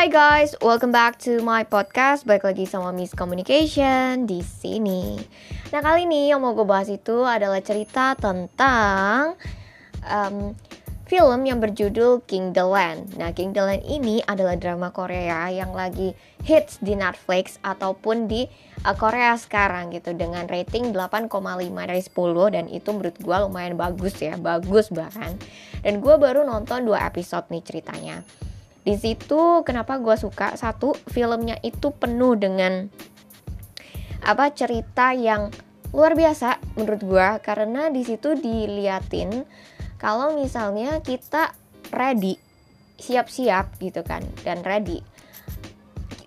Hi guys, welcome back to my podcast. Balik lagi sama Miss Communication di sini. Nah kali ini yang mau gue bahas itu adalah cerita tentang um, film yang berjudul King the Land. Nah King the Land ini adalah drama Korea yang lagi hits di Netflix ataupun di uh, Korea sekarang gitu dengan rating 8,5 dari 10 dan itu menurut gue lumayan bagus ya, bagus bahkan. Dan gue baru nonton dua episode nih ceritanya di situ kenapa gue suka? Satu filmnya itu penuh dengan apa cerita yang luar biasa menurut gue karena di situ diliatin kalau misalnya kita ready siap-siap gitu kan dan ready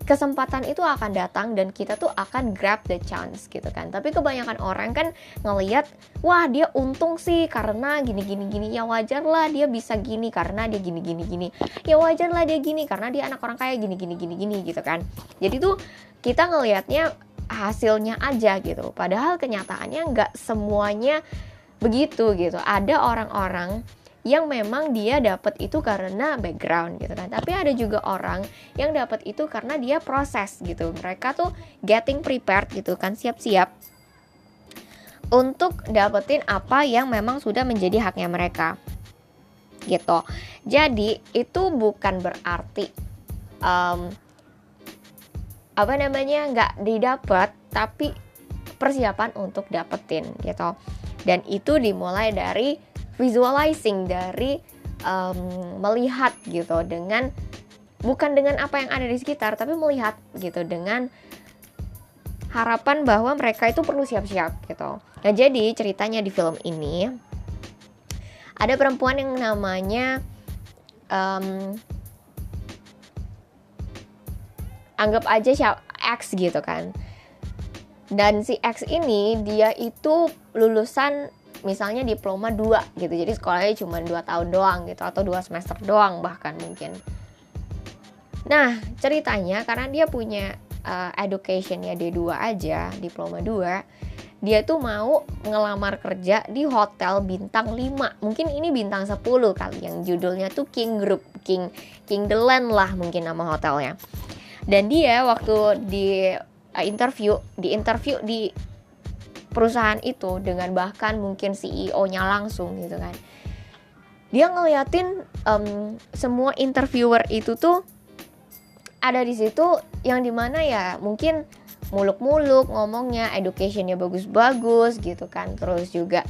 kesempatan itu akan datang dan kita tuh akan grab the chance gitu kan. Tapi kebanyakan orang kan ngelihat wah dia untung sih karena gini gini gini ya wajar lah dia bisa gini karena dia gini gini gini ya wajar lah dia gini karena dia anak orang kaya gini gini gini gini gitu kan. Jadi tuh kita ngelihatnya hasilnya aja gitu. Padahal kenyataannya nggak semuanya begitu gitu. Ada orang-orang yang memang dia dapat itu karena background gitu kan. Tapi ada juga orang yang dapat itu karena dia proses gitu. Mereka tuh getting prepared gitu kan siap-siap untuk dapetin apa yang memang sudah menjadi haknya mereka gitu. Jadi itu bukan berarti um, apa namanya nggak didapat tapi persiapan untuk dapetin gitu. Dan itu dimulai dari visualizing dari um, melihat gitu dengan bukan dengan apa yang ada di sekitar tapi melihat gitu dengan harapan bahwa mereka itu perlu siap-siap gitu. Nah jadi ceritanya di film ini ada perempuan yang namanya um, anggap aja siapa X gitu kan. Dan si X ini dia itu lulusan misalnya diploma 2 gitu. Jadi sekolahnya cuma 2 tahun doang gitu atau 2 semester doang bahkan mungkin. Nah ceritanya karena dia punya uh, education ya D2 aja diploma 2 dia tuh mau ngelamar kerja di hotel bintang 5 mungkin ini bintang 10 kali yang judulnya tuh King Group King King The Land lah mungkin nama hotelnya. Dan dia waktu di uh, interview di interview di perusahaan itu dengan bahkan mungkin CEO-nya langsung gitu kan. Dia ngeliatin um, semua interviewer itu tuh ada di situ yang di mana ya mungkin muluk-muluk ngomongnya educationnya bagus-bagus gitu kan. Terus juga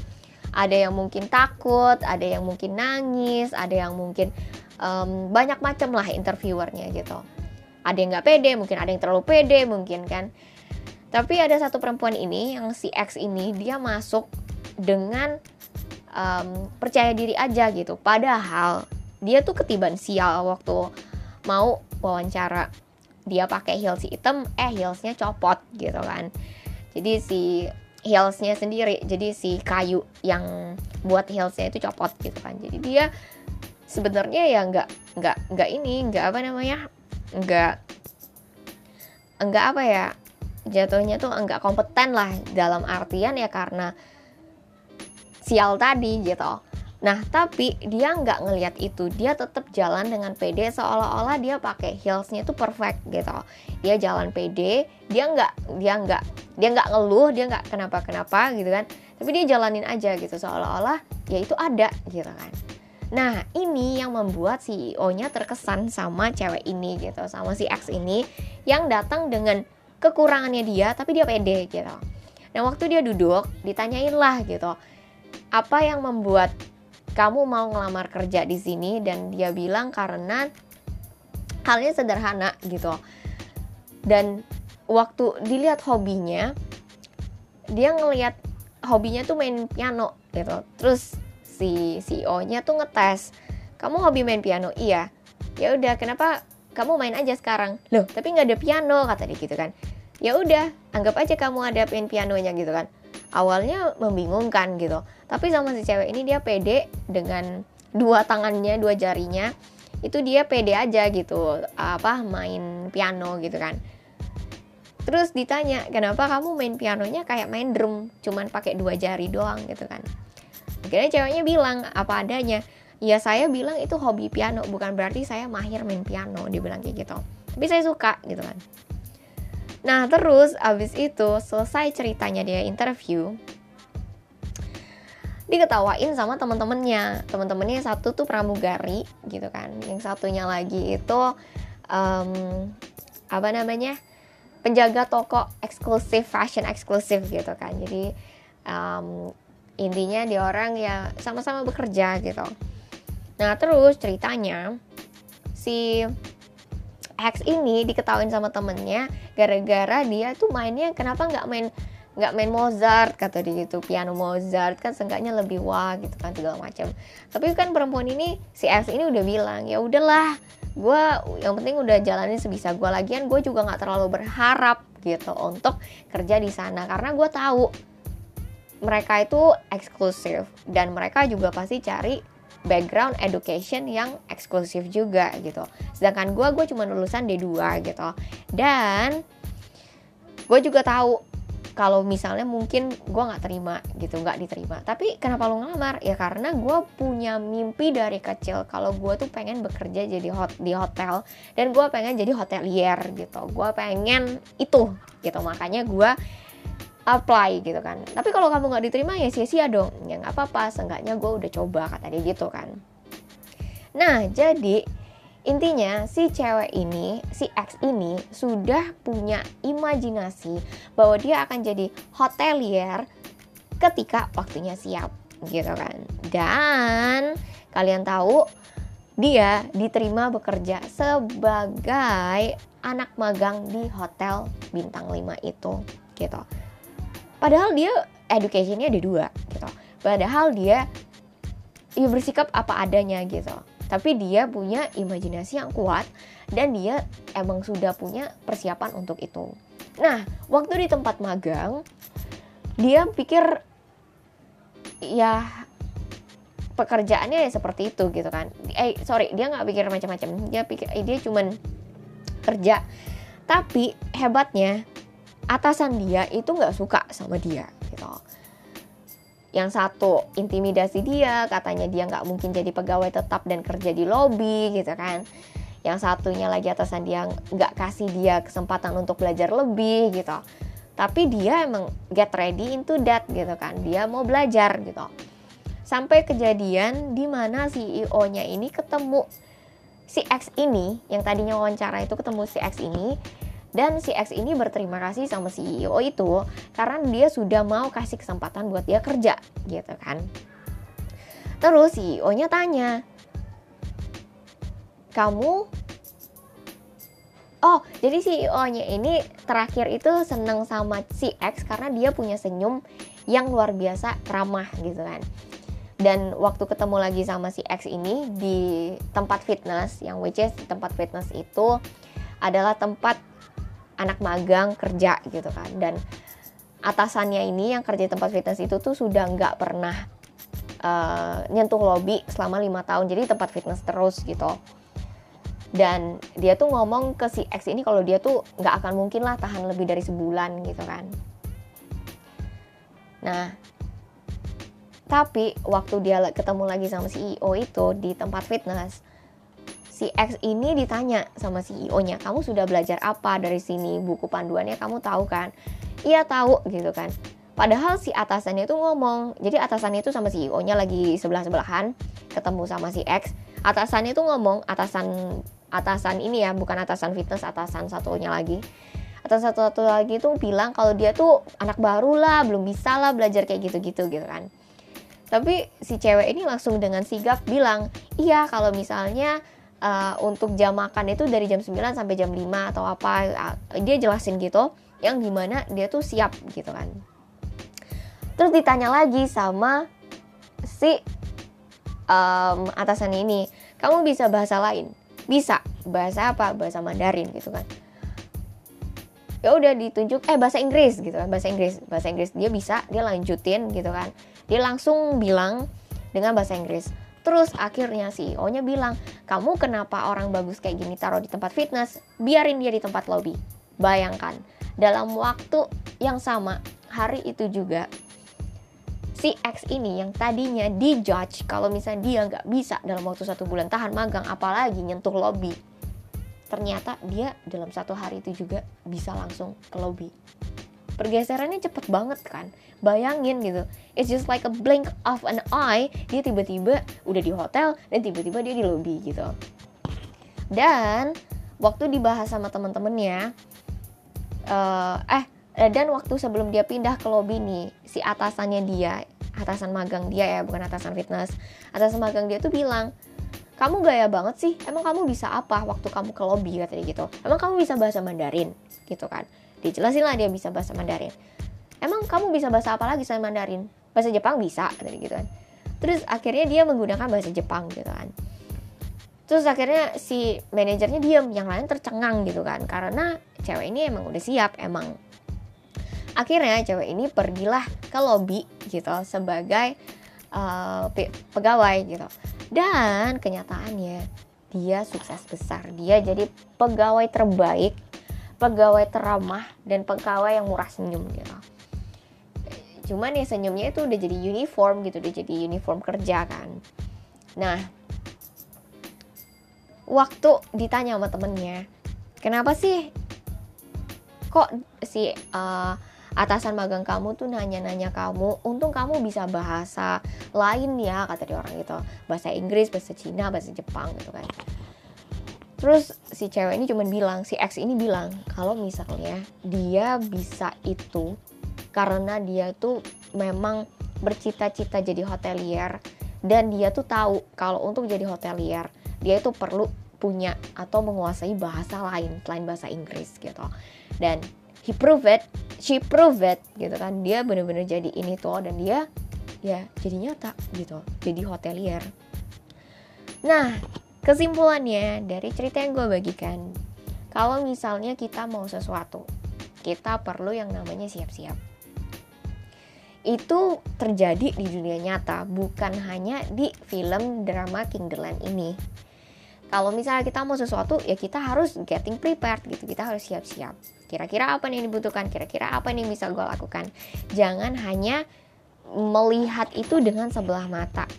ada yang mungkin takut ada yang mungkin nangis ada yang mungkin um, banyak macam lah interviewernya gitu. Ada yang nggak pede mungkin ada yang terlalu pede mungkin kan tapi ada satu perempuan ini yang si X ini dia masuk dengan um, percaya diri aja gitu. Padahal dia tuh ketiban sial waktu mau wawancara. Dia pakai heels hitam, eh heelsnya copot gitu kan. Jadi si heelsnya sendiri, jadi si kayu yang buat heelsnya itu copot gitu kan. Jadi dia sebenarnya ya nggak nggak nggak ini nggak apa namanya nggak nggak apa ya jatuhnya tuh enggak kompeten lah dalam artian ya karena sial tadi gitu. Nah tapi dia nggak ngelihat itu, dia tetap jalan dengan pede seolah-olah dia pakai heelsnya itu perfect gitu. Dia jalan pede, dia nggak dia nggak dia nggak ngeluh, dia nggak kenapa-kenapa gitu kan. Tapi dia jalanin aja gitu seolah-olah ya itu ada gitu kan. Nah ini yang membuat CEO-nya terkesan sama cewek ini gitu, sama si X ini yang datang dengan kekurangannya dia tapi dia pede gitu. Nah waktu dia duduk ditanyain lah gitu. Apa yang membuat kamu mau ngelamar kerja di sini? Dan dia bilang karena halnya sederhana gitu. Dan waktu dilihat hobinya dia ngelihat hobinya tuh main piano gitu. Terus si CEO nya tuh ngetes kamu hobi main piano? Iya. Ya udah kenapa kamu main aja sekarang. Loh. Tapi nggak ada piano kata dia gitu kan. Ya udah anggap aja kamu ada pin pianonya gitu kan. Awalnya membingungkan gitu. Tapi sama si cewek ini dia pede dengan dua tangannya dua jarinya. Itu dia pede aja gitu apa main piano gitu kan. Terus ditanya kenapa kamu main pianonya kayak main drum cuman pakai dua jari doang? gitu kan. Akhirnya ceweknya bilang apa adanya ya saya bilang itu hobi piano bukan berarti saya mahir main piano dia bilang kayak gitu. Tapi saya suka gitu kan. Nah terus abis itu selesai ceritanya dia interview diketawain sama teman-temannya teman-temannya satu tuh pramugari gitu kan. Yang satunya lagi itu um, apa namanya penjaga toko eksklusif fashion eksklusif gitu kan. Jadi um, intinya dia orang ya sama-sama bekerja gitu Nah terus ceritanya si X ini diketahuin sama temennya gara-gara dia tuh mainnya kenapa nggak main nggak main Mozart kata dia gitu piano Mozart kan seenggaknya lebih wah gitu kan segala macam. Tapi kan perempuan ini si X ini udah bilang ya udahlah gue yang penting udah jalanin sebisa gue lagian gue juga nggak terlalu berharap gitu untuk kerja di sana karena gue tahu mereka itu eksklusif dan mereka juga pasti cari background education yang eksklusif juga gitu. Sedangkan gue gue cuma lulusan D2 gitu. Dan gue juga tahu kalau misalnya mungkin gue nggak terima gitu. Nggak diterima. Tapi kenapa lo ngelamar? Ya karena gue punya mimpi dari kecil. Kalau gue tuh pengen bekerja jadi hot di hotel dan gue pengen jadi hotelier gitu. Gue pengen itu gitu. Makanya gue apply gitu kan. Tapi kalau kamu nggak diterima ya sia-sia dong. Ya nggak apa-apa seenggaknya gue udah coba kata dia gitu kan. Nah jadi intinya si cewek ini si X ini sudah punya imajinasi bahwa dia akan jadi hotelier ketika waktunya siap gitu kan. Dan kalian tahu dia diterima bekerja sebagai anak magang di hotel bintang 5 itu gitu padahal dia educationnya ada dua gitu. Padahal dia ya bersikap apa adanya gitu. Tapi dia punya imajinasi yang kuat dan dia emang sudah punya persiapan untuk itu. Nah waktu di tempat magang dia pikir ya pekerjaannya ya seperti itu gitu kan. Eh sorry dia nggak pikir macam-macam. Dia pikir eh, dia cuman kerja. Tapi hebatnya atasan dia itu nggak suka sama dia gitu. Yang satu intimidasi dia katanya dia nggak mungkin jadi pegawai tetap dan kerja di lobby gitu kan. Yang satunya lagi atasan dia nggak kasih dia kesempatan untuk belajar lebih gitu. Tapi dia emang get ready into that gitu kan. Dia mau belajar gitu. Sampai kejadian di mana CEO-nya ini ketemu si X ini yang tadinya wawancara itu ketemu si X ini dan si X ini berterima kasih sama CEO itu karena dia sudah mau kasih kesempatan buat dia kerja gitu kan. Terus CEO-nya tanya, kamu Oh, jadi CEO-nya ini terakhir itu seneng sama si X karena dia punya senyum yang luar biasa ramah gitu kan. Dan waktu ketemu lagi sama si X ini di tempat fitness, yang which is tempat fitness itu adalah tempat anak magang kerja gitu kan. Dan atasannya ini yang kerja tempat fitness itu tuh sudah nggak pernah uh, nyentuh lobby selama lima tahun. Jadi tempat fitness terus gitu. Dan dia tuh ngomong ke si X ini kalau dia tuh nggak akan mungkin lah tahan lebih dari sebulan gitu kan. Nah tapi waktu dia ketemu lagi sama CEO itu di tempat fitness si X ini ditanya sama CEO-nya, kamu sudah belajar apa dari sini? Buku panduannya kamu tahu kan? Iya tahu gitu kan. Padahal si atasannya itu ngomong, jadi atasannya itu sama CEO-nya lagi sebelah-sebelahan, ketemu sama si X. Atasannya itu ngomong, atasan atasan ini ya, bukan atasan fitness, atasan satunya lagi. Atasan satu-satu lagi tuh bilang kalau dia tuh anak baru lah, belum bisa lah belajar kayak gitu-gitu gitu kan. Tapi si cewek ini langsung dengan sigap bilang, iya kalau misalnya uh, untuk jam makan itu dari jam 9 sampai jam 5 atau apa uh, dia jelasin gitu yang di mana dia tuh siap gitu kan. Terus ditanya lagi sama si um, atasan ini kamu bisa bahasa lain? Bisa. Bahasa apa? Bahasa Mandarin gitu kan. Ya udah ditunjuk eh bahasa Inggris gitu kan bahasa Inggris. Bahasa Inggris dia bisa dia lanjutin gitu kan. Dia langsung bilang dengan bahasa Inggris Terus akhirnya CEO-nya bilang, kamu kenapa orang bagus kayak gini taruh di tempat fitness, biarin dia di tempat lobby. Bayangkan, dalam waktu yang sama, hari itu juga, si X ini yang tadinya dijudge kalau misalnya dia nggak bisa dalam waktu satu bulan tahan magang apalagi nyentuh lobby ternyata dia dalam satu hari itu juga bisa langsung ke lobby pergeserannya cepet banget kan. Bayangin gitu. It's just like a blink of an eye. Dia tiba-tiba udah di hotel dan tiba-tiba dia di lobby gitu. Dan waktu dibahas sama temen-temennya uh, eh dan waktu sebelum dia pindah ke lobby nih si atasannya dia atasan magang dia ya bukan atasan fitness. Atasan magang dia tuh bilang kamu gaya banget sih. Emang kamu bisa apa waktu kamu ke lobby? katanya gitu. Emang kamu bisa bahasa Mandarin? gitu kan dijelasin lah dia bisa bahasa Mandarin. Emang kamu bisa bahasa apa lagi selain Mandarin? Bahasa Jepang bisa tadi gitu kan. Terus akhirnya dia menggunakan bahasa Jepang gitu kan. Terus akhirnya si manajernya diam yang lain tercengang gitu kan. Karena cewek ini emang udah siap emang. Akhirnya cewek ini pergilah ke lobby gitu sebagai uh, pegawai gitu. Dan kenyataannya dia sukses besar. Dia jadi pegawai terbaik pegawai teramah dan pegawai yang murah senyum gitu. Cuman ya senyumnya itu udah jadi uniform gitu udah jadi uniform kerja kan. Nah waktu ditanya sama temennya kenapa sih kok si uh, atasan magang kamu tuh nanya-nanya kamu? Untung kamu bisa bahasa lain ya kata dia orang gitu. Bahasa Inggris bahasa Cina bahasa Jepang gitu kan Terus si cewek ini cuman bilang, si X ini bilang kalau misalnya dia bisa itu karena dia tuh memang bercita-cita jadi hotelier dan dia tuh tahu kalau untuk jadi hotelier dia itu perlu punya atau menguasai bahasa lain selain bahasa Inggris gitu. Dan he prove it, she prove it gitu kan. Dia bener-bener jadi ini tuh dan dia ya jadi nyata gitu, jadi hotelier. Nah, Kesimpulannya dari cerita yang gue bagikan, kalau misalnya kita mau sesuatu, kita perlu yang namanya siap-siap. Itu terjadi di dunia nyata, bukan hanya di film drama King the Land ini. Kalau misalnya kita mau sesuatu, ya kita harus getting prepared gitu, kita harus siap-siap. Kira-kira apa yang dibutuhkan, kira-kira apa yang bisa gue lakukan. Jangan hanya melihat itu dengan sebelah mata,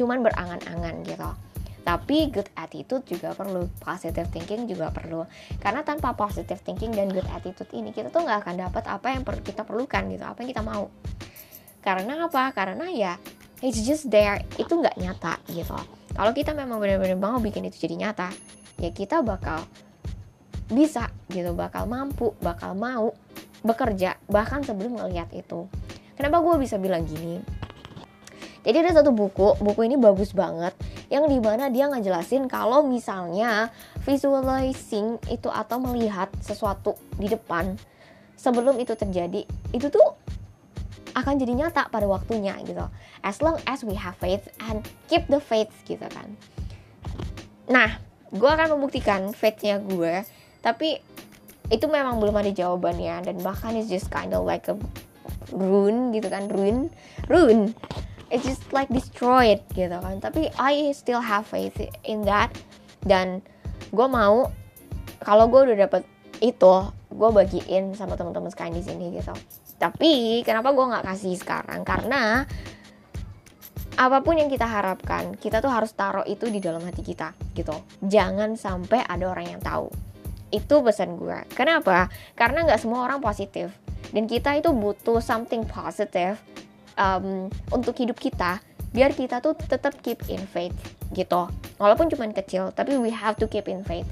cuman berangan-angan gitu tapi good attitude juga perlu positive thinking juga perlu. Karena tanpa positive thinking dan good attitude ini kita tuh nggak akan dapat apa yang per kita perlukan gitu apa yang kita mau. Karena apa? Karena ya it's just there itu nggak nyata gitu. Kalau kita memang benar-benar mau bikin itu jadi nyata ya kita bakal bisa gitu bakal mampu bakal mau bekerja bahkan sebelum ngelihat itu. Kenapa gue bisa bilang gini jadi ada satu buku buku ini bagus banget yang di mana dia ngejelasin kalau misalnya visualizing itu atau melihat sesuatu di depan sebelum itu terjadi itu tuh akan jadi nyata pada waktunya gitu. As long as we have faith and keep the faith gitu kan. Nah gue akan membuktikan faithnya gue tapi itu memang belum ada jawabannya dan bahkan it's just kind of like a rune gitu kan. Rune? Rune it's just like destroyed gitu kan. Tapi I still have faith in that dan gue mau kalau gue udah dapet itu gue bagiin sama teman-teman sekalian di sini gitu. Tapi kenapa gue nggak kasih sekarang? Karena apa pun yang kita harapkan kita tuh harus taruh itu di dalam hati kita gitu. Jangan sampai ada orang yang tahu. Itu pesan gue kenapa? Karena nggak semua orang positif. Dan kita itu butuh something positive um, untuk hidup kita biar kita tuh tetap keep in faith gitu. Walaupun cuma kecil tapi we have to keep in faith.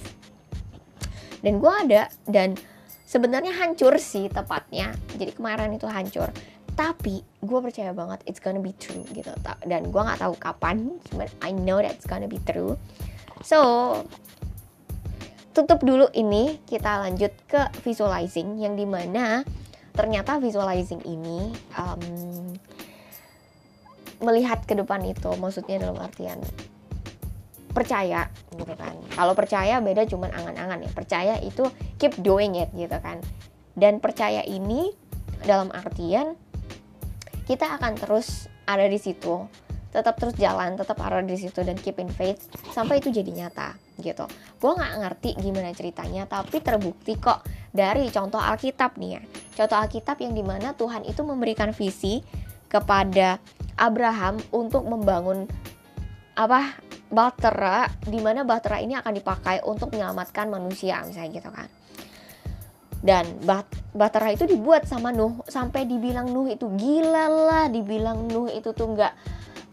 Dan gue ada dan sebenarnya hancur sih tepatnya. Jadi kemarin itu hancur. Tapi gue percaya banget it's gonna be true gitu. Dan gue nggak tahu kapan cuman I know that it's gonna be true. So tutup dulu ini. Kita lanjut ke visualizing yang di mana ternyata visualizing ini um, melihat ke depan itu maksudnya dalam artian percaya gitu kan. Kalau percaya beda cuman angan-angan ya. Percaya itu keep doing it gitu kan. Dan percaya ini dalam artian kita akan terus ada di situ tetap terus jalan tetap ada di situ dan keep in faith sampai itu jadi nyata gitu. Gue nggak ngerti gimana ceritanya tapi terbukti kok dari contoh Alkitab nih ya. Contoh Alkitab yang di mana Tuhan itu memberikan visi ke kepada Abraham untuk membangun apa Bahtera di mana Bahtera ini akan dipakai untuk menyelamatkan manusia misalnya gitu kan. Dan bat Bahtera itu dibuat sama Nuh sampai dibilang Nuh itu gila lah dibilang Nuh itu tuh nggak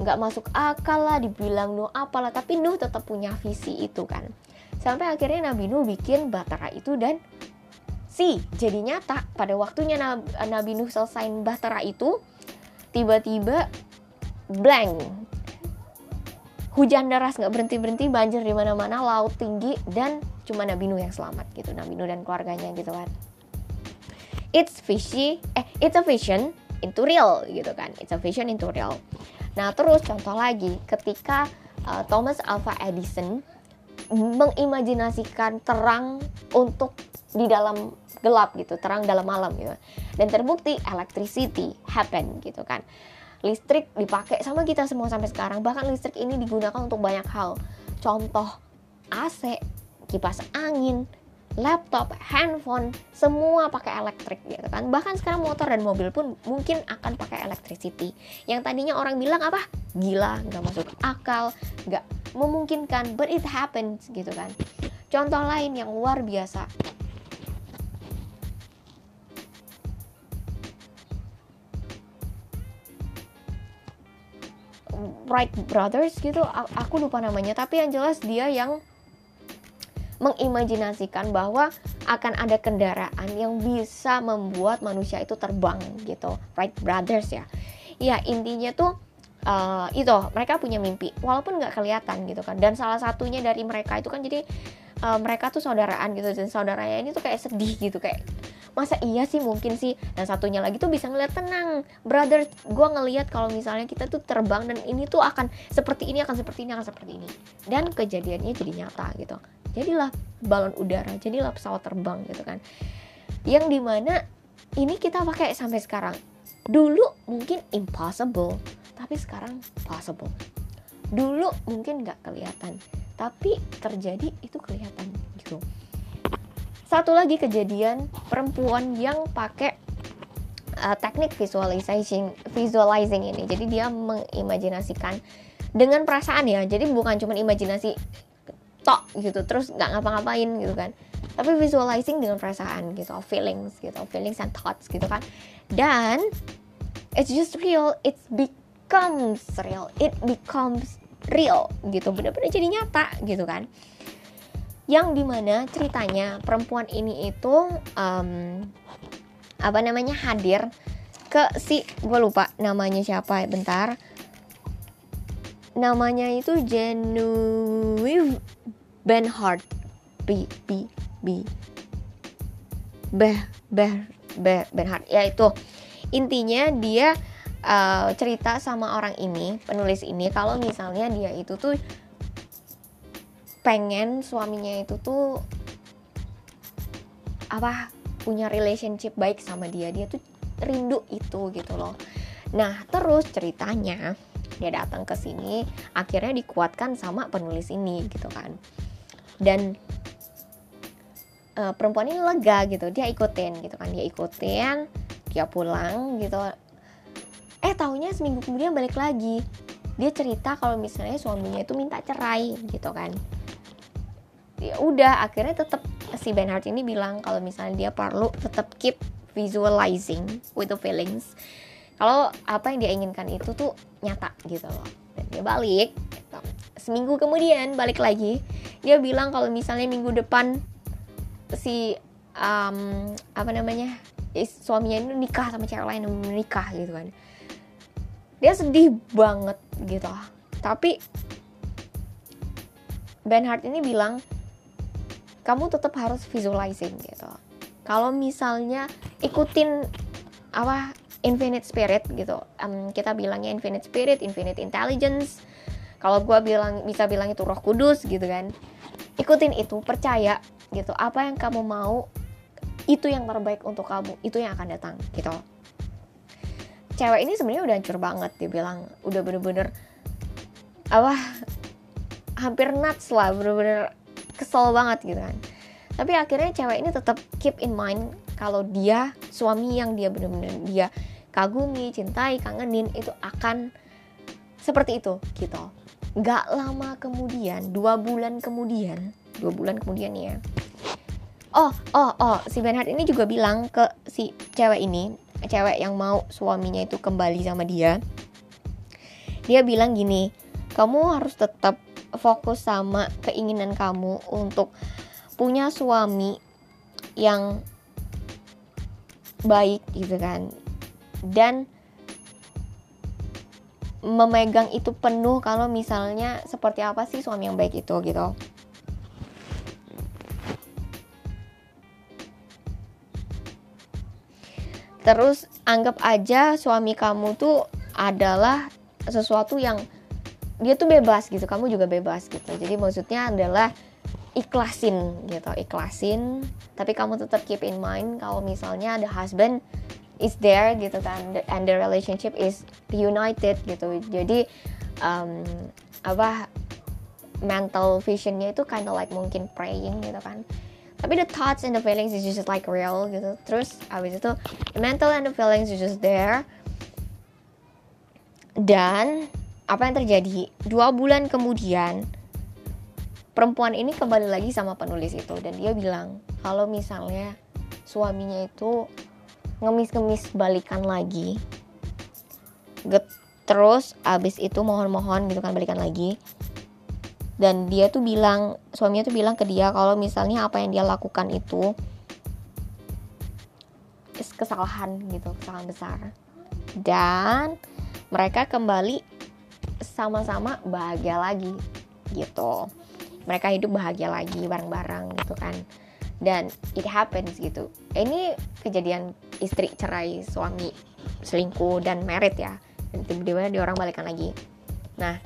nggak masuk akal lah dibilang Nuh apalah tapi Nuh tetap punya visi itu kan. Sampai akhirnya Nabi Nuh bikin Bahtera itu dan si jadi nyata. Pada waktunya Nabi Nuh selesai Bahtera itu tiba-tiba blank. Hujan deras nggak berhenti berhenti banjir di mana mana laut tinggi dan cuma Nabi Nuh yang selamat gitu. Nabi Nuh dan keluarganya gitu kan. It's fishy eh it's a vision into real gitu kan. It's a vision into real. Nah terus contoh lagi ketika uh, Thomas Alva Edison mengimajinasikan terang untuk di dalam gelap gitu terang dalam malam gitu. Dan terbukti electricity happen gitu kan listrik dipakai sama kita semua sampai sekarang bahkan listrik ini digunakan untuk banyak hal contoh AC kipas angin laptop, handphone, semua pakai elektrik gitu kan. Bahkan sekarang motor dan mobil pun mungkin akan pakai electricity. Yang tadinya orang bilang apa? Gila, nggak masuk akal, nggak memungkinkan, but it happens gitu kan. Contoh lain yang luar biasa, Wright Brothers gitu aku lupa namanya tapi yang jelas dia yang mengimajinasikan bahwa akan ada kendaraan yang bisa membuat manusia itu terbang gitu Wright Brothers ya. Ya intinya tuh uh, itu mereka punya mimpi walaupun nggak kelihatan gitu kan. Dan salah satunya dari mereka itu kan jadi uh, mereka tuh saudaraan gitu dan saudaranya ini tuh kayak sedih gitu kayak masa iya sih mungkin sih? Dan satunya lagi tuh bisa ngeliat tenang brother gue ngeliat kalau misalnya kita tuh terbang dan ini tuh akan seperti ini akan seperti ini akan seperti ini. Dan kejadiannya jadi nyata gitu. Jadilah balon udara jadilah pesawat terbang gitu kan. Yang di mana ini kita pakai sampai sekarang. Dulu mungkin impossible tapi sekarang possible. Dulu mungkin nggak kelihatan tapi terjadi itu kelihatan gitu. Satu lagi kejadian perempuan yang pakai uh, teknik visualizing visualizing ini. Jadi dia mengimajinasikan dengan perasaan ya. Jadi bukan cuma imajinasi tok gitu terus nggak ngapa-ngapain gitu kan. Tapi visualizing dengan perasaan gitu feelings gitu feelings and thoughts gitu kan. Dan it's just real it becomes real. It becomes real gitu benar-benar jadi nyata gitu kan. Yang di mana ceritanya perempuan ini itu um, apa namanya hadir ke si gue lupa namanya siapa bentar. Namanya itu Genevieve Benhart B B B. Beh Beh Beh Benhart ya itu intinya dia uh, cerita sama orang ini penulis ini kalau misalnya dia itu tuh pengen suaminya itu tuh apa punya relationship baik sama dia dia tuh rindu itu gitu loh. Nah terus ceritanya dia datang ke sini akhirnya dikuatkan sama penulis ini gitu kan. Dan uh, perempuan ini lega gitu dia ikutin gitu kan dia ikutin dia pulang gitu eh taunya seminggu kemudian balik lagi. Dia cerita kalau misalnya suaminya itu minta cerai gitu kan. Ya udah akhirnya tetap si Benhart ini bilang kalau misalnya dia perlu tetap keep visualizing with the feelings. Kalau apa yang dia inginkan itu tuh nyata gitu loh. Dan dia balik gitu. seminggu kemudian balik lagi dia bilang kalau misalnya minggu depan si um, apa namanya suaminya ini nikah sama cewek lain menikah gitu kan dia sedih banget gitu. Tapi Ben Hart ini bilang kamu tetap harus visualizing gitu. Kalau misalnya ikutin apa infinite spirit gitu. Um, kita bilangnya infinite spirit infinite intelligence. Kalau gue bilang bisa bilang itu roh kudus gitu kan. Ikutin itu percaya gitu. Apa yang kamu mau itu yang terbaik untuk kamu. Itu yang akan datang gitu cewek ini sebenarnya udah hancur banget dia bilang. Udah bener-bener apa hampir nuts lah bener-bener kesel banget gitu kan. Tapi akhirnya cewek ini tetap keep in mind kalau dia suami yang dia bener-bener dia kagumi cintai kangenin itu akan seperti itu gitu. Gak lama kemudian dua bulan kemudian dua bulan kemudian ya. Oh oh oh si Benhard ini juga bilang ke si cewek ini cewek yang mau suaminya itu kembali sama dia dia bilang gini kamu harus tetap fokus sama keinginan kamu untuk punya suami yang baik gitu kan. Dan memegang itu penuh kalau misalnya seperti apa sih suami yang baik itu gitu terus anggap aja suami kamu tuh adalah sesuatu yang dia tuh bebas gitu kamu juga bebas gitu. Jadi maksudnya adalah ikhlasin gitu ikhlasin. Tapi kamu tetap keep in mind kalau misalnya the husband is there gitu kan and the relationship is united gitu. Jadi um, apa mental visionnya itu kind of like mungkin praying gitu kan tapi the thoughts and the feelings is just like real. Gitu. Terus abis itu the mental and the feelings is just there. Dan apa yang terjadi? Dua bulan kemudian perempuan ini kembali lagi sama penulis itu. Dan dia bilang kalau misalnya suaminya itu ngemis-ngemis balikan lagi Get, terus abis itu mohon-mohon gitu kan balikan lagi dan dia tuh bilang suaminya tuh bilang ke dia kalau misalnya apa yang dia lakukan itu kesalahan gitu kesalahan besar. Dan mereka kembali sama-sama bahagia lagi gitu. Mereka hidup bahagia lagi bareng-bareng gitu kan. Dan it happens gitu. Ini kejadian istri cerai suami selingkuh dan merit ya. Dan tiba-tiba dia orang balikan lagi. Nah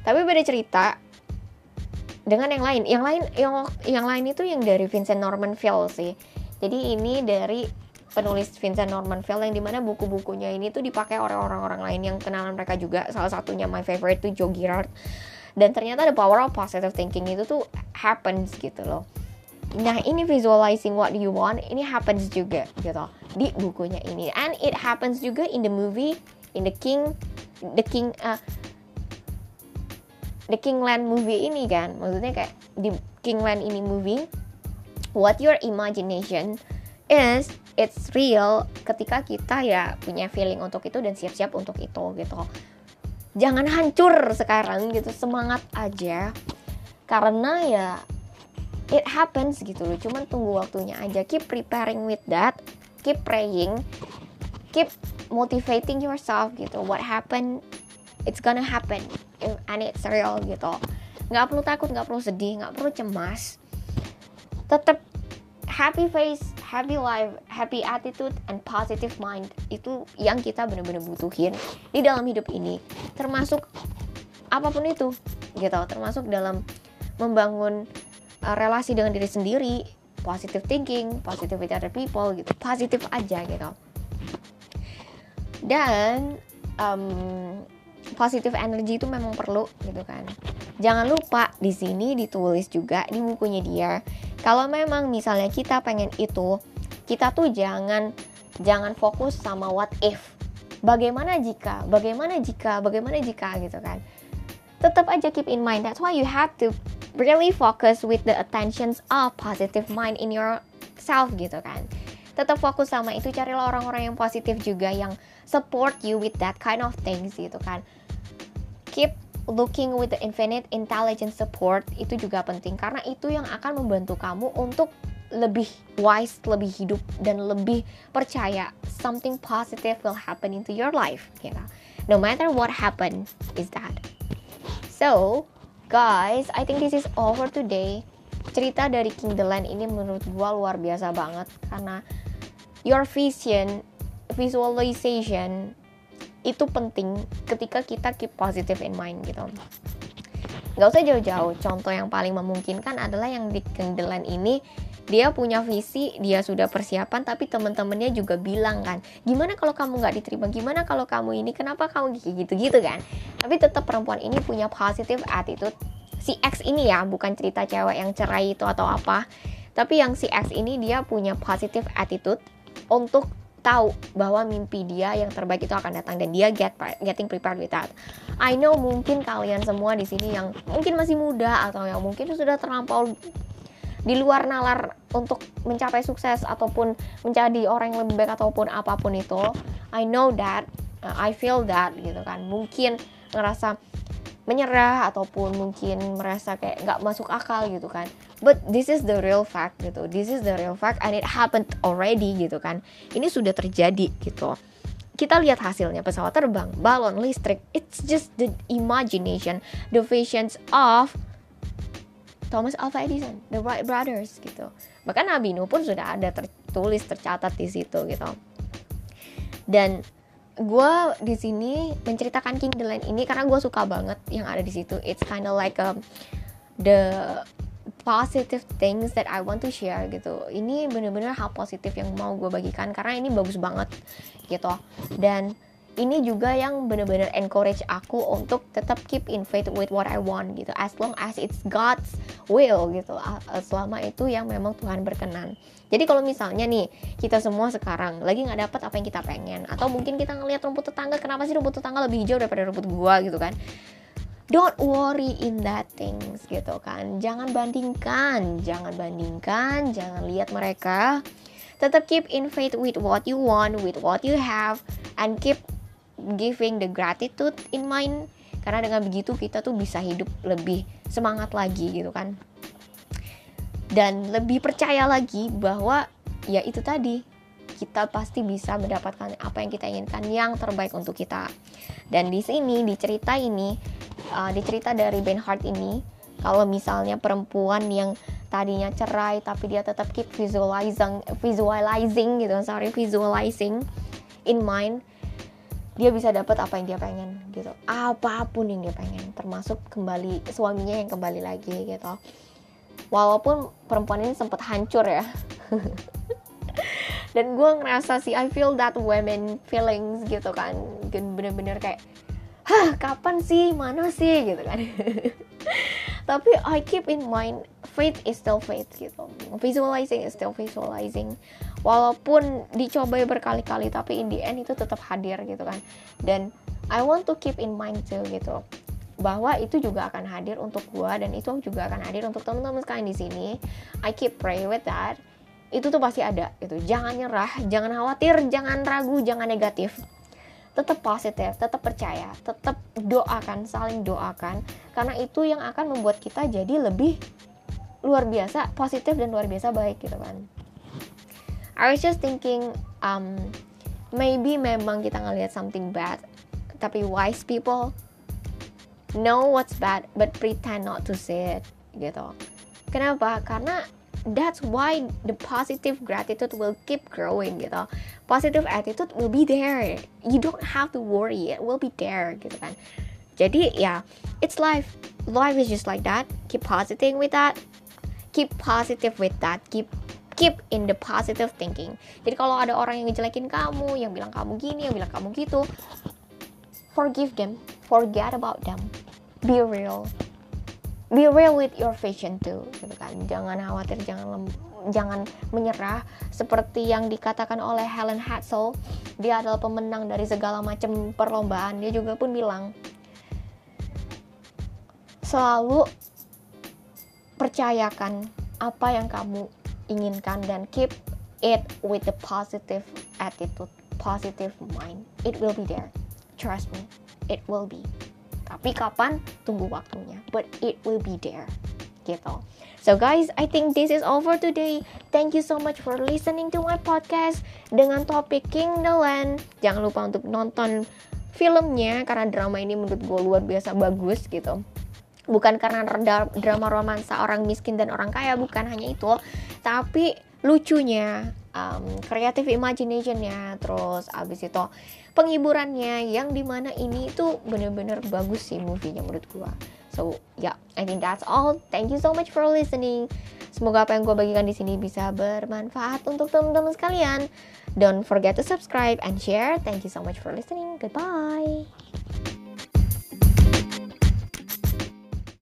tapi beda cerita dengan yang lain. Yang lain yang yang lain itu yang dari Vincent Norman Peale sih. Jadi ini dari penulis Vincent Norman Peale yang di mana buku-bukunya ini tuh dipakai oleh orang-orang lain yang kenalan mereka juga. Salah satunya my favorite tuh Joe Girard. Dan ternyata the power of positive thinking itu tuh happens gitu loh. Nah ini visualizing what you want ini happens juga gitu. Di bukunya ini. And it happens juga in the movie in the King the King uh, The Kingland movie ini kan. Maksudnya kayak di Kingland ini movie what your imagination is it's real ketika kita ya punya feeling untuk itu dan siap-siap untuk itu gitu. Jangan hancur sekarang gitu. Semangat aja. Karena ya it happens gitu loh. Cuman tunggu waktunya aja. Keep preparing with that. Keep praying. Keep motivating yourself gitu. What happen it's gonna happen. And it's real gitu. Nggak perlu takut nggak perlu sedih nggak perlu cemas. Tetap happy face happy life happy attitude and positive mind itu yang kita benar-benar butuhin di dalam hidup ini. Termasuk apa pun itu gitu. Termasuk dalam membangun uh, relasi dengan diri sendiri positive thinking positive with other people gitu. Positif aja gitu. Dan um, positive energy itu memang perlu gitu kan. Jangan lupa di sini ditulis juga di bukunya dia. Kalau memang misalnya kita pengen itu, kita tuh jangan jangan fokus sama what if. Bagaimana jika? Bagaimana jika? Bagaimana jika gitu kan. Tetap aja keep in mind. That's why you have to really focus with the attentions of positive mind in yourself gitu kan. Tetap fokus sama itu carilah orang-orang yang positif juga yang support you with that kind of things gitu kan keep looking with the infinite intelligence support itu juga penting karena itu yang akan membantu kamu untuk lebih wise, lebih hidup dan lebih percaya something positive will happen into your life. Gitu. No matter what happen is that. So, guys, I think this is for today. Cerita dari King the Land ini menurut gua luar biasa banget karena your vision, visualization itu penting ketika kita keep positive in mind gitu. Nggak usah jauh-jauh. Contoh yang paling memungkinkan adalah yang di Kendelan ini dia punya visi dia sudah persiapan tapi teman-temannya juga bilang kan gimana kalau kamu nggak diterima? Gimana kalau kamu ini? Kenapa kamu gitu gitu kan? Tapi tetap perempuan ini punya positive attitude. Si X ini ya bukan cerita cewek yang cerai itu atau apa. Tapi yang si X ini dia punya positive attitude untuk tahu bahwa mimpi dia yang terbaik itu akan datang dan dia get getting prepared with that. I know mungkin kalian semua di sini yang mungkin masih muda atau yang mungkin sudah terlampau di luar nalar untuk mencapai sukses ataupun menjadi orang yang lebih baik ataupun apa pun itu. I know that, uh, I feel that gitu kan. Mungkin ngerasa menyerah ataupun mungkin merasa kayak nggak masuk akal gitu kan but this is the real fact gitu. This is the real fact and it happened already gitu kan. Ini sudah terjadi gitu. Kita lihat hasilnya. Pesawat terbang balon listrik. It's just the imagination the visions of Thomas Alva Edison the Wright brothers gitu. Bahkan Nabi Nuh pun sudah ada tertulis tercatat di situ gitu. Dan gue di sini menceritakan King the Land ini karena gue suka banget yang ada di situ. It's kind of like a, um, the positive things that I want to share gitu. Ini bener-bener hal positif yang mau gue bagikan karena ini bagus banget gitu. Dan ini juga yang bener-bener encourage aku untuk tetap keep in faith with what I want gitu. As long as it's God's will gitu. Selama itu yang memang Tuhan berkenan. Jadi kalau misalnya nih kita semua sekarang lagi nggak dapat apa yang kita pengen atau mungkin kita ngelihat rumput tetangga kenapa sih rumput tetangga lebih hijau daripada rumput gua gitu kan don't worry in that things gitu kan. Jangan bandingkan jangan bandingkan jangan lihat mereka. Tetap keep in faith with what you want with what you have and keep giving the gratitude in mind. Karena dengan begitu kita tuh bisa hidup lebih semangat lagi gitu kan. Dan lebih percaya lagi bahwa ya itu tadi kita pasti bisa mendapatkan apa yang kita inginkan yang terbaik untuk kita. Dan di sini di cerita ini uh, di cerita dari Ben Hart ini kalau misalnya perempuan yang tadinya cerai tapi dia tetap keep visualizing visualizing gitu sorry visualizing in mind dia bisa dapat apa yang dia pengen gitu. Apa pun yang dia pengen termasuk kembali suaminya yang kembali lagi gitu. Walaupun perempuan ini sempat hancur ya dan gue ngerasa sih I feel that women feelings gitu kan. Bener-bener kayak hah kapan sih? Mana sih? gitu kan. Tapi I keep in mind faith is still faith gitu. Visualizing is still visualizing. Walaupun dicoba berkali-kali tapi in the end itu tetap hadir gitu kan. Dan I want to keep in mind too gitu bahwa itu juga akan hadir untuk gue dan itu juga akan hadir untuk teman-teman sekalian di sini. I keep pray with that itu tuh pasti ada gitu. Jangan nyerah jangan khawatir jangan ragu jangan negatif. Tetap positif tetap percaya tetap doakan saling doakan. Karena itu yang akan membuat kita jadi lebih luar biasa positif dan luar biasa baik gitu kan. I was just thinking um, maybe memang kita ngelihat something bad tapi wise people know what's bad but pretend not to see it gitu. Kenapa? Karena that's why the positive gratitude will keep growing gitu. Positive attitude will be there. You don't have to worry. It will be there gitu kan. Jadi ya yeah, it's life. Life is just like that. Keep positive with that. Keep positive with that. Keep keep in the positive thinking. Jadi kalau ada orang yang ngejelekin kamu yang bilang kamu gini yang bilang kamu gitu forgive them. Forget about them. Be real be real with your vision too gitu kan. Jangan khawatir jangan lem, jangan menyerah. Seperti yang dikatakan oleh Helen Hadsel dia adalah pemenang dari segala macam perlombaan. Dia juga pun bilang selalu percayakan apa yang kamu inginkan dan keep it with the positive attitude positive mind. It will be there. Trust me it will be tapi kapan? Tunggu waktunya. But it will be there. Gitu. So guys, I think this is all for today. Thank you so much for listening to my podcast dengan topik King the Land. Jangan lupa untuk nonton filmnya karena drama ini menurut gue luar biasa bagus gitu. Bukan karena drama romansa orang miskin dan orang kaya, bukan hanya itu, tapi lucunya, um, creative imaginationnya, terus abis itu penghiburannya yang di mana ini itu bener-bener bagus sih movie-nya menurut gua. So yeah, I think that's all. Thank you so much for listening. Semoga apa yang gue bagikan di sini bisa bermanfaat untuk teman-teman sekalian. Don't forget to subscribe and share. Thank you so much for listening. Goodbye